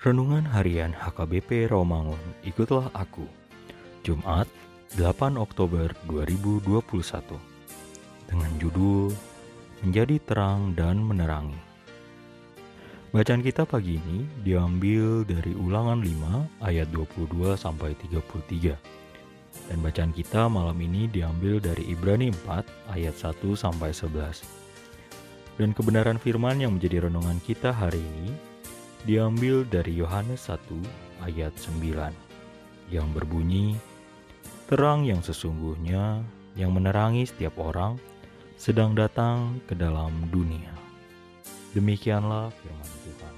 Renungan Harian HKBP Romangun Ikutlah Aku. Jumat 8 Oktober 2021 Dengan judul Menjadi Terang dan Menerangi. Bacaan kita pagi ini diambil dari ulangan 5 ayat 22 sampai 33 dan bacaan kita malam ini diambil dari Ibrani 4 ayat 1 sampai 11 dan kebenaran firman yang menjadi renungan kita hari ini diambil dari Yohanes 1 ayat 9 yang berbunyi Terang yang sesungguhnya yang menerangi setiap orang sedang datang ke dalam dunia. Demikianlah firman Tuhan.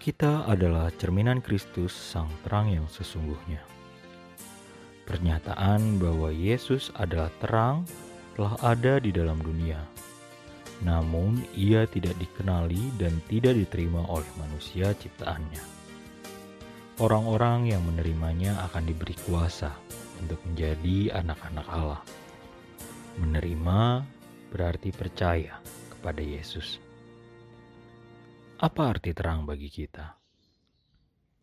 Kita adalah cerminan Kristus sang terang yang sesungguhnya. Pernyataan bahwa Yesus adalah terang telah ada di dalam dunia namun ia tidak dikenali dan tidak diterima oleh manusia ciptaannya. Orang-orang yang menerimanya akan diberi kuasa untuk menjadi anak-anak Allah. Menerima berarti percaya kepada Yesus. Apa arti terang bagi kita?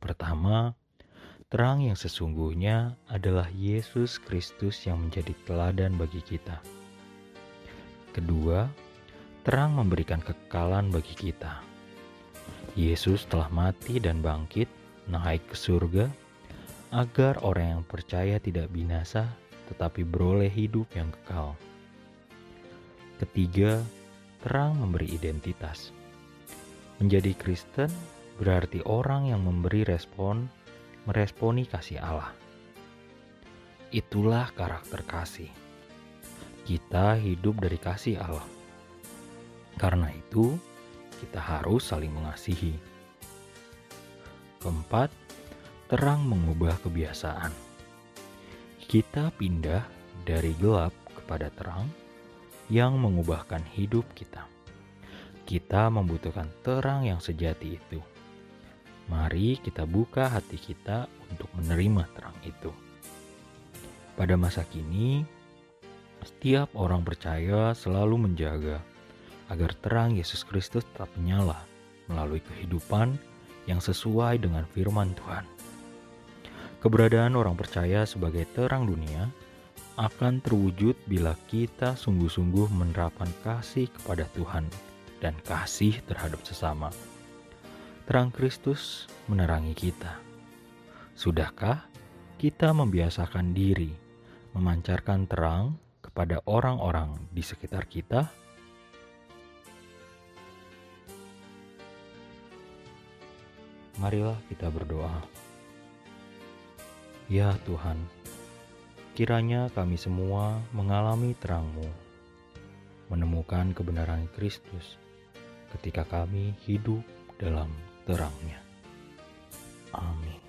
Pertama, terang yang sesungguhnya adalah Yesus Kristus yang menjadi teladan bagi kita. Kedua, terang memberikan kekekalan bagi kita. Yesus telah mati dan bangkit, naik ke surga, agar orang yang percaya tidak binasa, tetapi beroleh hidup yang kekal. Ketiga, terang memberi identitas. Menjadi Kristen berarti orang yang memberi respon, meresponi kasih Allah. Itulah karakter kasih. Kita hidup dari kasih Allah karena itu, kita harus saling mengasihi. Keempat, terang mengubah kebiasaan. Kita pindah dari gelap kepada terang yang mengubahkan hidup kita. Kita membutuhkan terang yang sejati itu. Mari kita buka hati kita untuk menerima terang itu. Pada masa kini, setiap orang percaya selalu menjaga agar terang Yesus Kristus tetap menyala melalui kehidupan yang sesuai dengan firman Tuhan. Keberadaan orang percaya sebagai terang dunia akan terwujud bila kita sungguh-sungguh menerapkan kasih kepada Tuhan dan kasih terhadap sesama. Terang Kristus menerangi kita. Sudahkah kita membiasakan diri memancarkan terang kepada orang-orang di sekitar kita? Marilah kita berdoa. Ya Tuhan, kiranya kami semua mengalami terang-Mu, menemukan kebenaran Kristus ketika kami hidup dalam terangnya. Amin.